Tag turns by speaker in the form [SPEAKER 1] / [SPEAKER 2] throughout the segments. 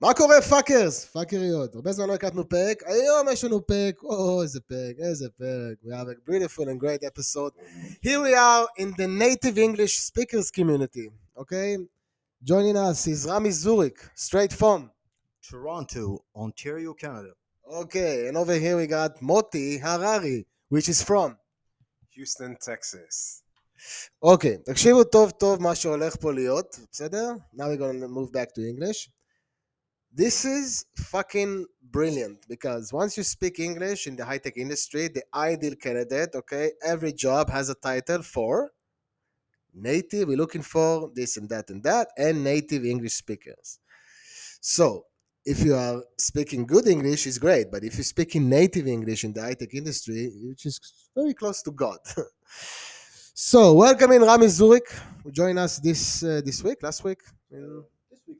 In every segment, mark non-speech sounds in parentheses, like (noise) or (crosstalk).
[SPEAKER 1] מה קורה פאקרס? פאקריות. הרבה זמן לא הקלטנו פרק, היום יש לנו פרק, או איזה פרק, איזה פרק. We have a beautiful and great episode. Here we are in the native English speakers community, okay? Joining us is Rami Zurich, straight from.
[SPEAKER 2] Toronto, Ontario, Canada.
[SPEAKER 1] Okay, and over here we got Moti Harari, which is from.
[SPEAKER 3] Houston, Texas.
[SPEAKER 1] אוקיי, תקשיבו טוב טוב מה שהולך פה להיות, בסדר? Now we're gonna move back to English. This is fucking brilliant because once you speak English in the high tech industry, the ideal candidate, okay, every job has a title for native, we're looking for this and that and that, and native English speakers. So, if you are speaking good English, it's great, but if you're speaking native English in the high tech industry, which is very close to God. (laughs) so, welcoming Rami Zurich, who joined us this uh, this week, last week.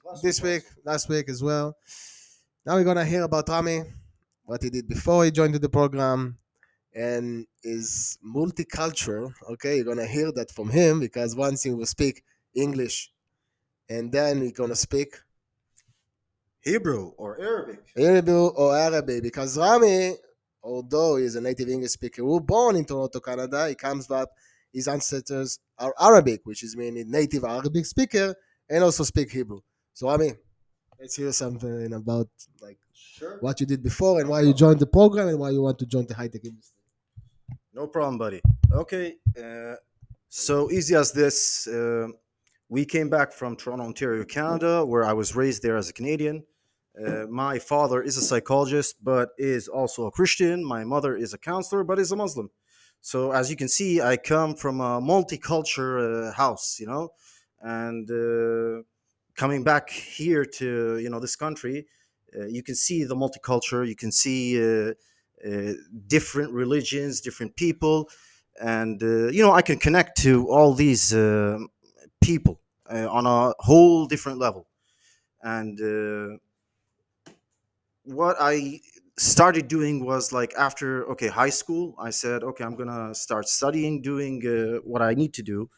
[SPEAKER 1] Uh, this week, last week as well. Now we're gonna hear about Rami, what he did before he joined the program, and is multicultural. Okay, you're gonna hear that from him because once he will speak English, and then we're gonna speak
[SPEAKER 2] Hebrew or Arabic.
[SPEAKER 1] Hebrew or Arabic because Rami, although he's a native English speaker, who born in Toronto, Canada, he comes up. His ancestors are Arabic, which is meaning native Arabic speaker, and also speak Hebrew. So I mean, let's hear something about like
[SPEAKER 2] Sure.
[SPEAKER 1] what you did before and why you joined the program and why you want to join the high tech industry.
[SPEAKER 2] No problem, buddy. Okay. Uh, so easy as this. Uh, we came back from Toronto, Ontario, Canada, where I was raised there as a Canadian. Uh, my father is a psychologist, but is also a Christian. My mother is a counselor, but is a Muslim. So as you can see, I come from a multicultural uh, house, you know, and uh, coming back here to you know this country, uh, you can see the multicultural. You can see uh, uh, different religions, different people, and uh, you know I can connect to all these uh, people on a whole different level. And what I started doing was like after okay high school, I said okay I'm gonna start studying, doing uh, what I need to do,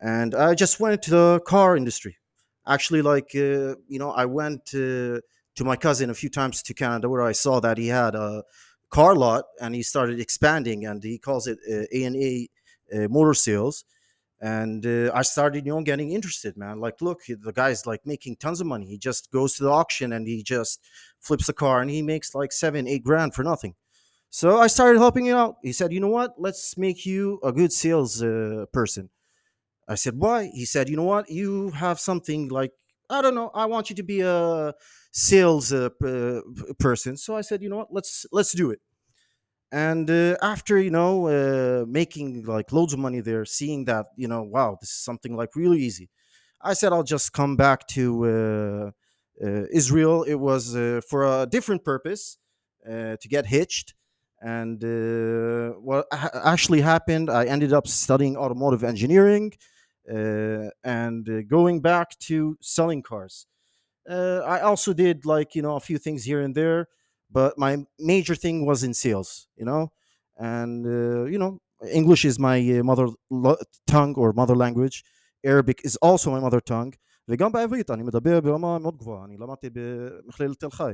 [SPEAKER 2] and I just went to the car industry. Actually, like uh, you know, I went to my cousin a few times to Canada where I saw that he had a car lot and he started expanding and he calls it uh, A and A uh, Motor Sales. And uh, I started, you know, getting interested, man. Like, look, he- the guy's like making tons of money. He just goes to the auction and he just flips the car and he makes like seven, eight grand for nothing. So I started helping him out. He said, you know what? Let's make you a good sales uh, person. I said, why? He said, you know what? You have something like, I don't know. I want you to be a sales uh, p- person. So I said, you know what? Let's let's do it. And uh, after you know uh, making like loads of money there, seeing that you know, wow, this is something like really easy. I said I'll just come back to uh, uh, Israel. It was uh, for a different purpose to get hitched. And uh, what ha- actually happened, I ended up studying automotive engineering and uh, going back to selling cars. Uh, I also did like you know a few things here and there, but my major thing was in sales, you know, and uh, you know English is my uh, mother lo- tongue or mother language. Arabic is also my mother tongue. וגם בעברית אני מדבר ברמה מאוד גבוהה, אני למדתי במכללת תל חי.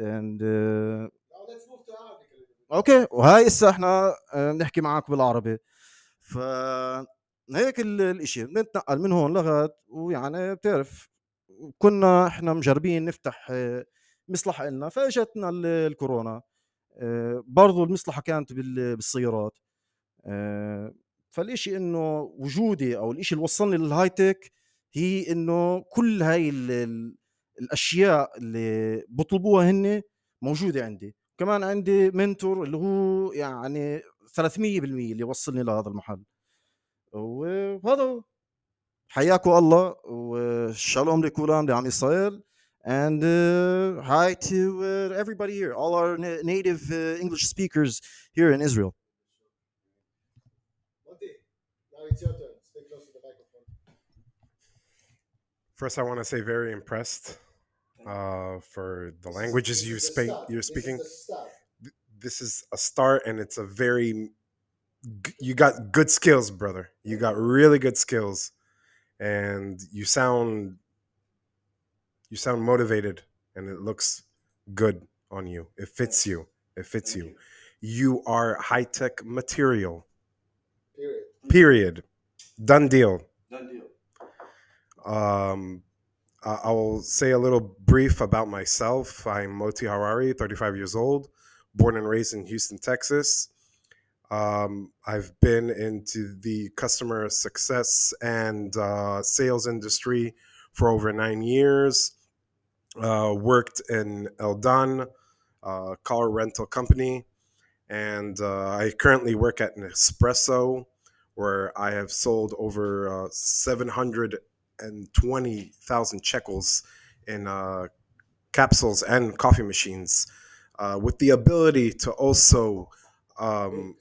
[SPEAKER 2] And uh,
[SPEAKER 1] Now let's move to Arabic a little bit.
[SPEAKER 2] اوكي وهاي هسه احنا آه، بنحكي معك بالعربي ف هيك ال- الإشي بنتنقل من هون لغد ويعني بتعرف كنا إحنا مجربين نفتح مصلحة إلنا فاجتنا ال- الكورونا. آه، برضو المصلحة كانت بال- بالسيارات. آه، فالإشي إنه وجودي أو الإشي اللي وصلني للهاي تك هي إنه كل هاي ال- ال- الأشياء اللي بطلبوها هن موجودة عندي. كمان عندي منتور اللي هو يعني 300% اللي وصلني لهذا المحل. وهذا هو. حياكم الله وشالوم لكولام لعم إسرائيل and uh, hi to uh, everybody here all our na- native uh, English speakers here in Israel
[SPEAKER 1] Monty, now it's your turn. Stay close to the microphone.
[SPEAKER 3] First, I want to say very impressed uh, for the languages
[SPEAKER 1] This
[SPEAKER 3] you
[SPEAKER 1] is the
[SPEAKER 3] speak.
[SPEAKER 1] start.
[SPEAKER 3] You're
[SPEAKER 1] This is
[SPEAKER 3] speaking.
[SPEAKER 1] the start.
[SPEAKER 3] This is a start, and it's a very. you got good skills, brother. You got really good skills, and you sound. You sound motivated and it looks good on you. It fits you. It fits you. You are high tech material.
[SPEAKER 1] Period.
[SPEAKER 3] Period. Done deal.
[SPEAKER 2] Done deal.
[SPEAKER 3] Um, I I will say a little brief about myself. I'm Moti Harari, 35 years old, born and raised in Houston, Texas. Um, I've been into the customer success and uh, sales industry for over nine years. Uh, worked in Eldan, uh, car rental company, and uh, I currently work at Nespresso, where I have sold over uh, 720,000 shekels in uh, capsules and coffee machines, with the ability to also um,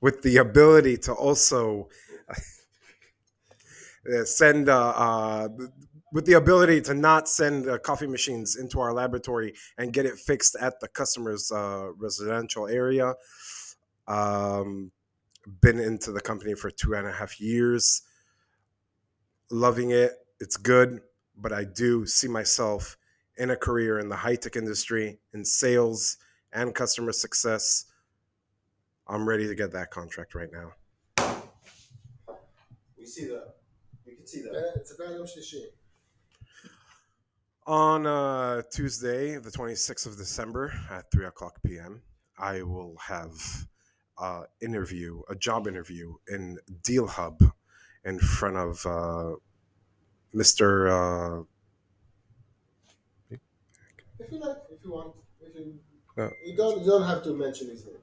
[SPEAKER 3] with the ability to also (laughs) uh, send uh, uh, with the ability to not send uh, coffee machines into our laboratory and get it fixed at the customer's uh, residential area. Um, been into the company for two and a half years, loving it. It's good, but I do see myself in a career in the high tech industry, in sales and customer success. I'm ready to get that contract right now.
[SPEAKER 2] We see that. We can see that.
[SPEAKER 1] It's a bad.
[SPEAKER 3] On uh, Tuesday, the 26th of December at 3 o'clock p.m., I will have uh, interview, a job interview in Deal Hub in front of uh, Mr. Uh,
[SPEAKER 1] if you like, if you want, if you,
[SPEAKER 3] uh.
[SPEAKER 1] you don't, you don't have to mention his name.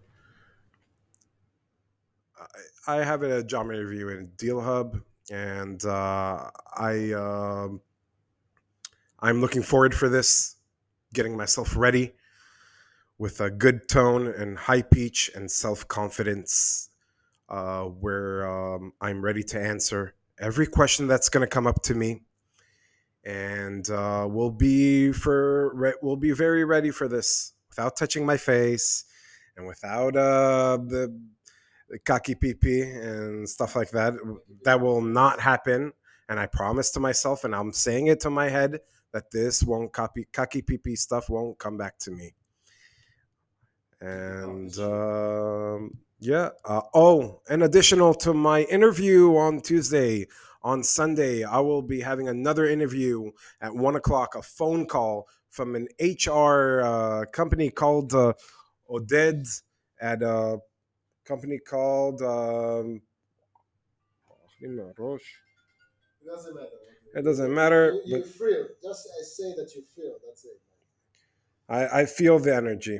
[SPEAKER 3] I have a job interview in Deal Hub, and uh, I um, I'm looking forward for this, getting myself ready with a good tone and high pitch and self confidence, uh, where um, I'm ready to answer every question that's going to come up to me, and uh, we'll be for we'll be very ready for this without touching my face and without uh, kaki pipi and stuff like that. That will not happen. And I promise to myself, and I'm saying it to my head, that this won't copy kaki pipi stuff won't come back to me. And um, yeah. Uh, oh, and additional to my interview on Tuesday, on Sunday, I will be having another interview at one o'clock, a phone call from an HR uh, company called uh, Oded at a company called um,
[SPEAKER 1] It doesn't matter.
[SPEAKER 3] it doesn't matter
[SPEAKER 1] You, you
[SPEAKER 3] but
[SPEAKER 1] feel. Just uh, say that you feel. That's it.
[SPEAKER 3] I, I feel the energy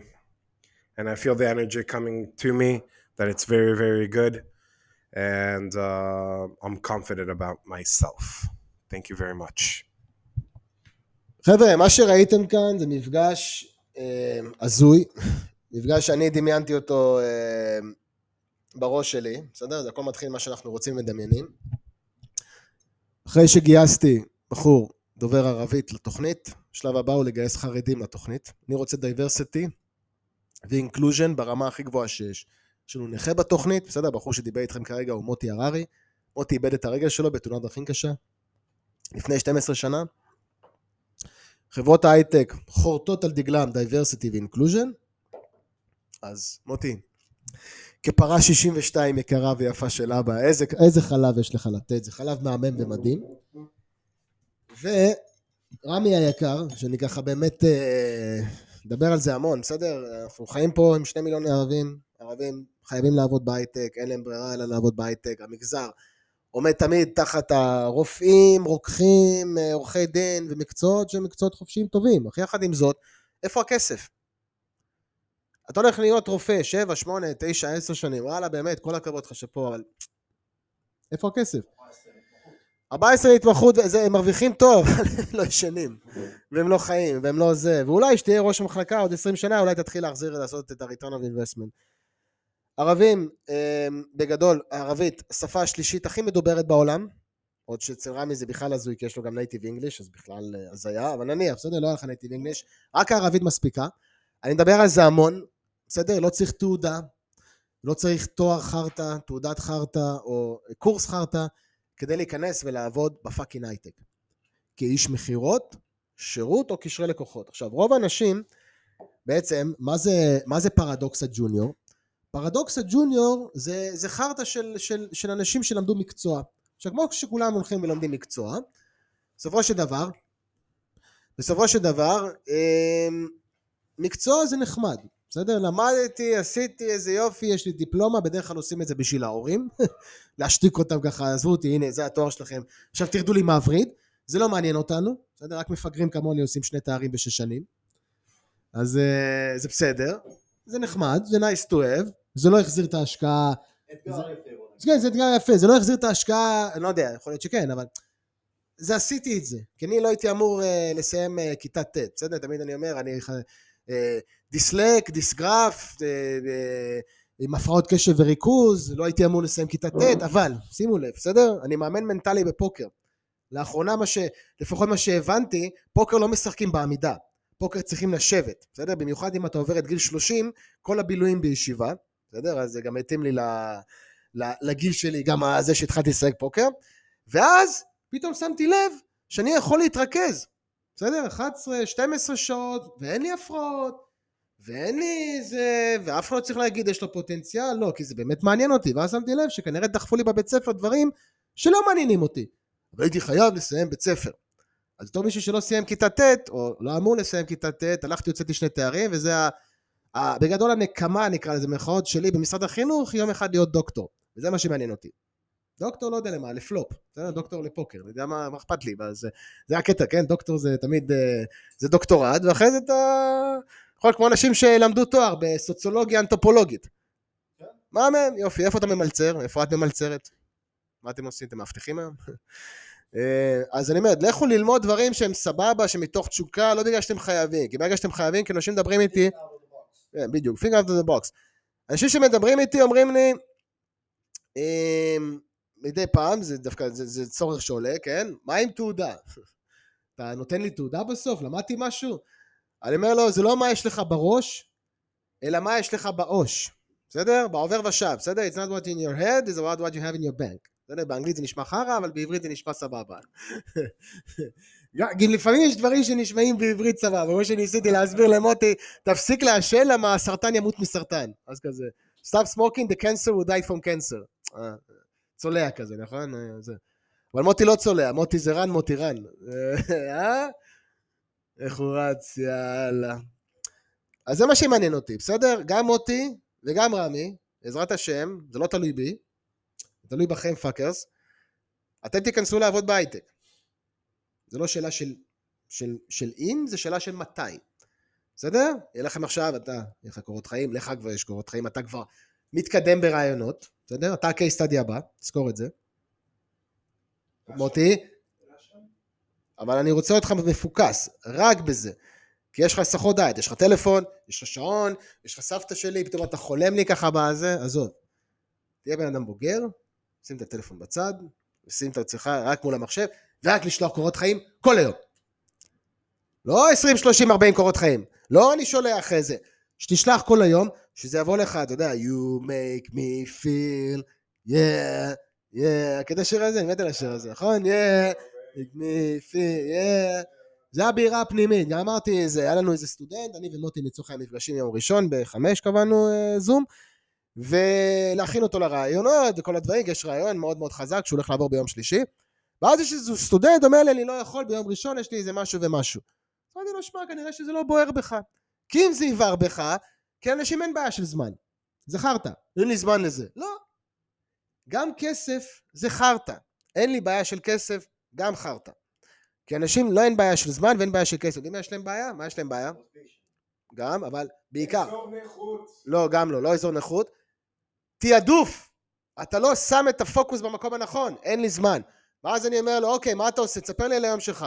[SPEAKER 3] and i feel the energy coming to me that it's very very good and uh, i'm confident about myself thank you very much
[SPEAKER 1] חבר'ה, מה שראיתם כאן זה מפגש אה, הזוי, מפגש שאני דמיינתי אותו אה, בראש שלי, בסדר? זה הכל מתחיל ממה שאנחנו רוצים ומדמיינים. אחרי שגייסתי בחור דובר ערבית לתוכנית, השלב הבא הוא לגייס חרדים לתוכנית. אני רוצה diversity ו inclusion ברמה הכי גבוהה שיש. יש לנו נכה בתוכנית, בסדר? הבחור שדיבר איתכם כרגע הוא מוטי הררי. מוטי איבד את הרגל שלו בתאונת דרכים קשה לפני 12 שנה. חברות ההייטק חורטות על דגלם diversity ו inclusion, אז מוטי, כפרה 62 יקרה ויפה של אבא, איזה, איזה חלב יש לך לתת, זה חלב מהמם ומדהים. ורמי היקר, שאני ככה באמת אה, מדבר על זה המון, בסדר? אנחנו חיים פה עם שני מיליון ערבים, ערבים חייבים לעבוד בהייטק, אין להם ברירה אלא לעבוד בהייטק, המגזר עומד תמיד תחת הרופאים, רוקחים, אה, עורכי דין ומקצועות שהם מקצועות חופשיים טובים. אך יחד עם זאת, איפה הכסף? אתה הולך להיות רופא 7, 8, 9, 10 שנים, וואלה באמת, כל הכבוד לך שפה, אבל איפה הכסף? 14 התמחות, זה, הם מרוויחים טוב, אבל הם לא ישנים, והם לא חיים, והם לא זה, ואולי שתהיה ראש המחלקה עוד 20 שנה, אולי תתחיל להחזיר לעשות את ה-return of investment. ערבים, אה, בגדול, הערבית, השפה השלישית הכי מדוברת בעולם, עוד שאצל רמי זה בכלל הזוי, כי יש לו גם native English, אז בכלל אה, הזיה, אבל נניח, בסדר, לא היה לך native English, רק הערבית מספיקה. אני מדבר על זה המון, בסדר? לא צריך תעודה, לא צריך תואר חרטא, תעודת חרטא, או קורס חרטא, כדי להיכנס ולעבוד ב fucking הייטק. כאיש מכירות, שירות או קשרי לקוחות. עכשיו, רוב האנשים, בעצם, מה זה, מה זה פרדוקס ה junior? פרדוקס ה junior זה, זה חרטא של, של, של אנשים שלמדו מקצוע. עכשיו, כמו שכולם הולכים ולומדים מקצוע, בסופו של דבר, בסופו של דבר, אמ, מקצוע זה נחמד, בסדר? למדתי, עשיתי איזה יופי, יש לי דיפלומה, בדרך כלל עושים את זה בשביל ההורים, (laughs) להשתיק אותם ככה, עזבו אותי, הנה, זה התואר שלכם, עכשיו תרדו לי מהווריד, זה לא מעניין אותנו, בסדר? רק מפגרים כמוני עושים שני תארים בשש שנים, אז uh, זה בסדר, זה נחמד, זה nice to have, זה לא החזיר את ההשקעה, כן, זה אתגר יפה, זה לא החזיר את ההשקעה, אני לא יודע, יכול להיות שכן, אבל זה עשיתי את זה, כי אני לא הייתי אמור uh, לסיים uh, כיתה ט', בסדר? תמיד אני אומר, אני דיסלק, דיסגרף, uh, uh, עם הפרעות קשב וריכוז, לא הייתי אמור לסיים כיתה ט', אבל, שימו לב, בסדר? אני מאמן מנטלי בפוקר. לאחרונה, מה ש... לפחות מה שהבנתי, פוקר לא משחקים בעמידה. פוקר צריכים לשבת, בסדר? במיוחד אם אתה עובר את גיל 30, כל הבילויים בישיבה, בסדר? אז זה גם התאים לי ל... לגיל שלי, גם זה שהתחלתי לשחק פוקר, ואז פתאום שמתי לב שאני יכול להתרכז, בסדר? 11, 12 שעות, ואין לי הפרעות, ואין לי איזה, ואף אחד לא צריך להגיד יש לו פוטנציאל, לא, כי זה באמת מעניין אותי, ואז שמתי לב שכנראה דחפו לי בבית ספר דברים שלא מעניינים אותי, אבל הייתי חייב לסיים בית ספר. אז בתור מישהו שלא סיים כיתה ט', או לא אמור לסיים כיתה ט', הלכתי, הוצאתי שני תארים, וזה ה... ה... בגדול הנקמה, נקרא לזה, במרכאות שלי במשרד החינוך, יום אחד להיות דוקטור. וזה מה שמעניין אותי. דוקטור לא יודע למה, לפלופ? דוקטור לפוקר, אני יודע מה, מה אכפת לי, זה, זה הקטע, כן? דוקטור זה תמיד, אה, זה דוקטורט, ואחרי זה אתה יכול כמו אנשים שלמדו תואר בסוציולוגיה אנתרופולוגית. מה מהם? יופי, איפה אתה ממלצר? איפה את ממלצרת? מה אתם עושים? אתם מאבטחים היום? (laughs) אה, אז אני אומר, לכו ללמוד דברים שהם סבבה, שמתוך תשוקה, לא בגלל שאתם חייבים, כי ברגע שאתם חייבים, כי אנשים מדברים איתי, כן, בדיוק, finger out of the box. אנשים שמדברים איתי אומרים לי, אמ, מדי פעם, זה דווקא, זה, זה צורך שעולה, כן? מה עם תעודה? (laughs) אתה נותן לי תעודה בסוף? למדתי משהו? אני אומר לו, זה לא מה יש לך בראש, אלא מה יש לך בעו"ש. בסדר? בעובר ושב, בסדר? It's not what in your head, it's what, what you have in your bank. בסדר? באנגלית זה נשמע חרא, אבל בעברית זה נשמע סבבה. (laughs) גם לפעמים יש דברים שנשמעים בעברית סבבה, כמו שניסיתי להסביר למוטי, תפסיק לעשן למה הסרטן ימות מסרטן. אז כזה, stop smoking, the cancer will die from cancer. צולע כזה, נכון? אה, זה. אבל מוטי לא צולע, מוטי זה run, מוטי run. אה? איך הוא רץ, יאללה. אז זה מה שמעניין אותי, בסדר? גם מוטי וגם רמי, בעזרת השם, זה לא תלוי בי, זה תלוי בכם fuckers, אתם תיכנסו לעבוד בהייטק. זה לא שאלה של, של, של אם, זה שאלה של מתי. בסדר? יהיה לכם עכשיו, אתה, יהיה לך קורות חיים, לך כבר יש קורות חיים, אתה כבר מתקדם ברעיונות, בסדר? אתה ה-case study הבא, תזכור את זה. מוטי, אבל אני רוצה אותך מפוקס, רק בזה. כי יש לך הסחות דעת, יש לך טלפון, יש לך שעון, יש לך סבתא שלי, פתאום אתה חולם לי ככה בזה, עזוב. תהיה בן אדם בוגר, שים את הטלפון בצד, ושים את עצמך רק מול המחשב, ורק לשלוח קורות חיים כל היום. לא 20, 30, 40 קורות חיים. לא אני שולח איזה. שתשלח כל היום, שזה יבוא לך, אתה יודע, you make me feel, yeah, yeah, כדי שיר הזה, אני מת על השיר הזה, נכון? yeah, make me feel, yeah. זה הבירה הפנימית, גם אמרתי, זה, היה לנו איזה סטודנט, אני ומוטי לצורך המפגשים יום ראשון, בחמש קבענו uh, זום, ולהכין אותו לרעיונות וכל הדברים, יש רעיון מאוד מאוד חזק שהוא הולך לעבור ביום שלישי, ואז יש איזה סטודנט אומר לי, אני לא יכול ביום ראשון, יש לי איזה משהו ומשהו. אמרתי לו, שמע, כנראה שזה לא בוער בך. כי אם זה יבער בך, כי לאנשים אין בעיה של זמן. זה חרטא, אין לי זמן לזה. לא. גם כסף זה חרטא. אין לי בעיה של כסף, גם חרטא. כי אנשים לא אין בעיה של זמן ואין בעיה של כסף. מה יש להם בעיה? מה יש להם בעיה? גם, אבל בעיקר.
[SPEAKER 3] אזור נכות.
[SPEAKER 1] לא, גם לא, לא אזור נכות. תעדוף. אתה לא שם את הפוקוס במקום הנכון, אין לי זמן. ואז אני אומר לו, אוקיי, מה אתה עושה? תספר לי על היום שלך.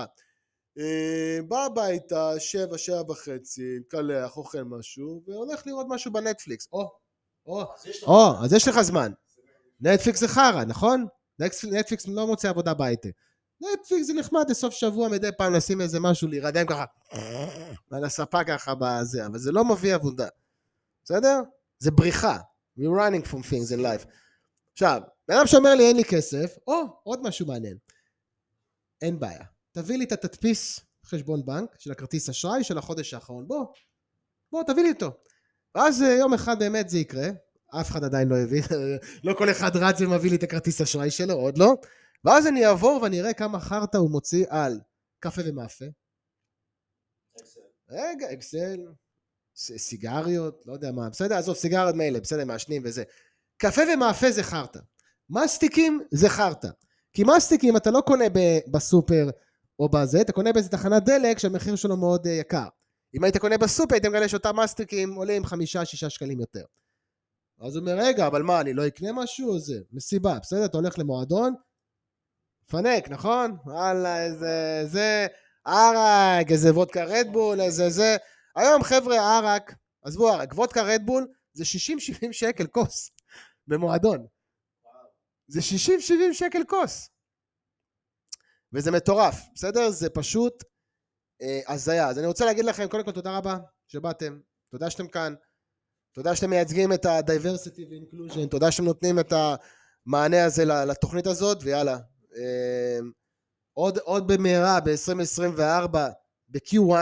[SPEAKER 1] אה, בא הביתה, שבע, שבע וחצי, מקלח, אוכל משהו, והולך לראות משהו בנטפליקס. או, או, או, אז יש לך זמן. נטפליקס זה חרא, נכון? נטפליקס לא מוצא עבודה בהייטק. נטפליקס זה נחמד לסוף שבוע מדי פעם לשים איזה משהו, להירדם ככה, על הספה ככה בזה, אבל זה לא מביא עבודה. בסדר? זה בריחה. We're running from things in life. עכשיו, בן אדם שאומר לי אין לי כסף, או, עוד משהו מעניין. אין בעיה. תביא לי את התדפיס חשבון בנק של הכרטיס אשראי של החודש האחרון, בוא, בוא תביא לי אותו. ואז אה, יום אחד באמת זה יקרה, אף אחד עדיין לא הביא, (laughs) לא כל אחד רץ ומביא לי את הכרטיס אשראי שלו, עוד לא. ואז אני אעבור ואני אראה כמה חרטא הוא מוציא על קפה ומאפה. רגע, אקסל, סיגריות, לא יודע מה, בסדר, עזוב, סיגריות מילא, בסדר, מעשנים וזה. קפה ומאפה זה חרטא. מסטיקים זה חרטא. כי מסטיקים אתה לא קונה בסופר או בזה, אתה קונה באיזה תחנת דלק שהמחיר שלו מאוד uh, יקר. אם היית קונה בסופר היית מגלה שאותם מסטיקים עולים חמישה-שישה שקלים יותר. אז הוא אומר, רגע, אבל מה, אני לא אקנה משהו? זה מסיבה, בסדר? אתה הולך למועדון, פנק, נכון? וואלה, איזה... זה... ערק, איזה וודקה רדבול, איזה זה. היום חבר'ה ערק, עזבו ערק, וודקה רדבול זה 60-70 שקל כוס במועדון. זה 60-70 שקל כוס. וזה מטורף, בסדר? זה פשוט אה, הזיה. אז אני רוצה להגיד לכם, קודם כל תודה רבה שבאתם, תודה שאתם כאן, תודה שאתם מייצגים את ה-diversity ו-inclusion, תודה שאתם נותנים את המענה הזה לתוכנית הזאת, ויאללה. אה, עוד, עוד במהרה ב-2024 ב-Q1,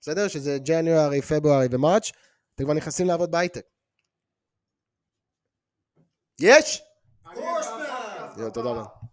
[SPEAKER 1] בסדר? שזה January, February ומרץ', אתם כבר נכנסים לעבוד בהייטק. יש? תודה רבה.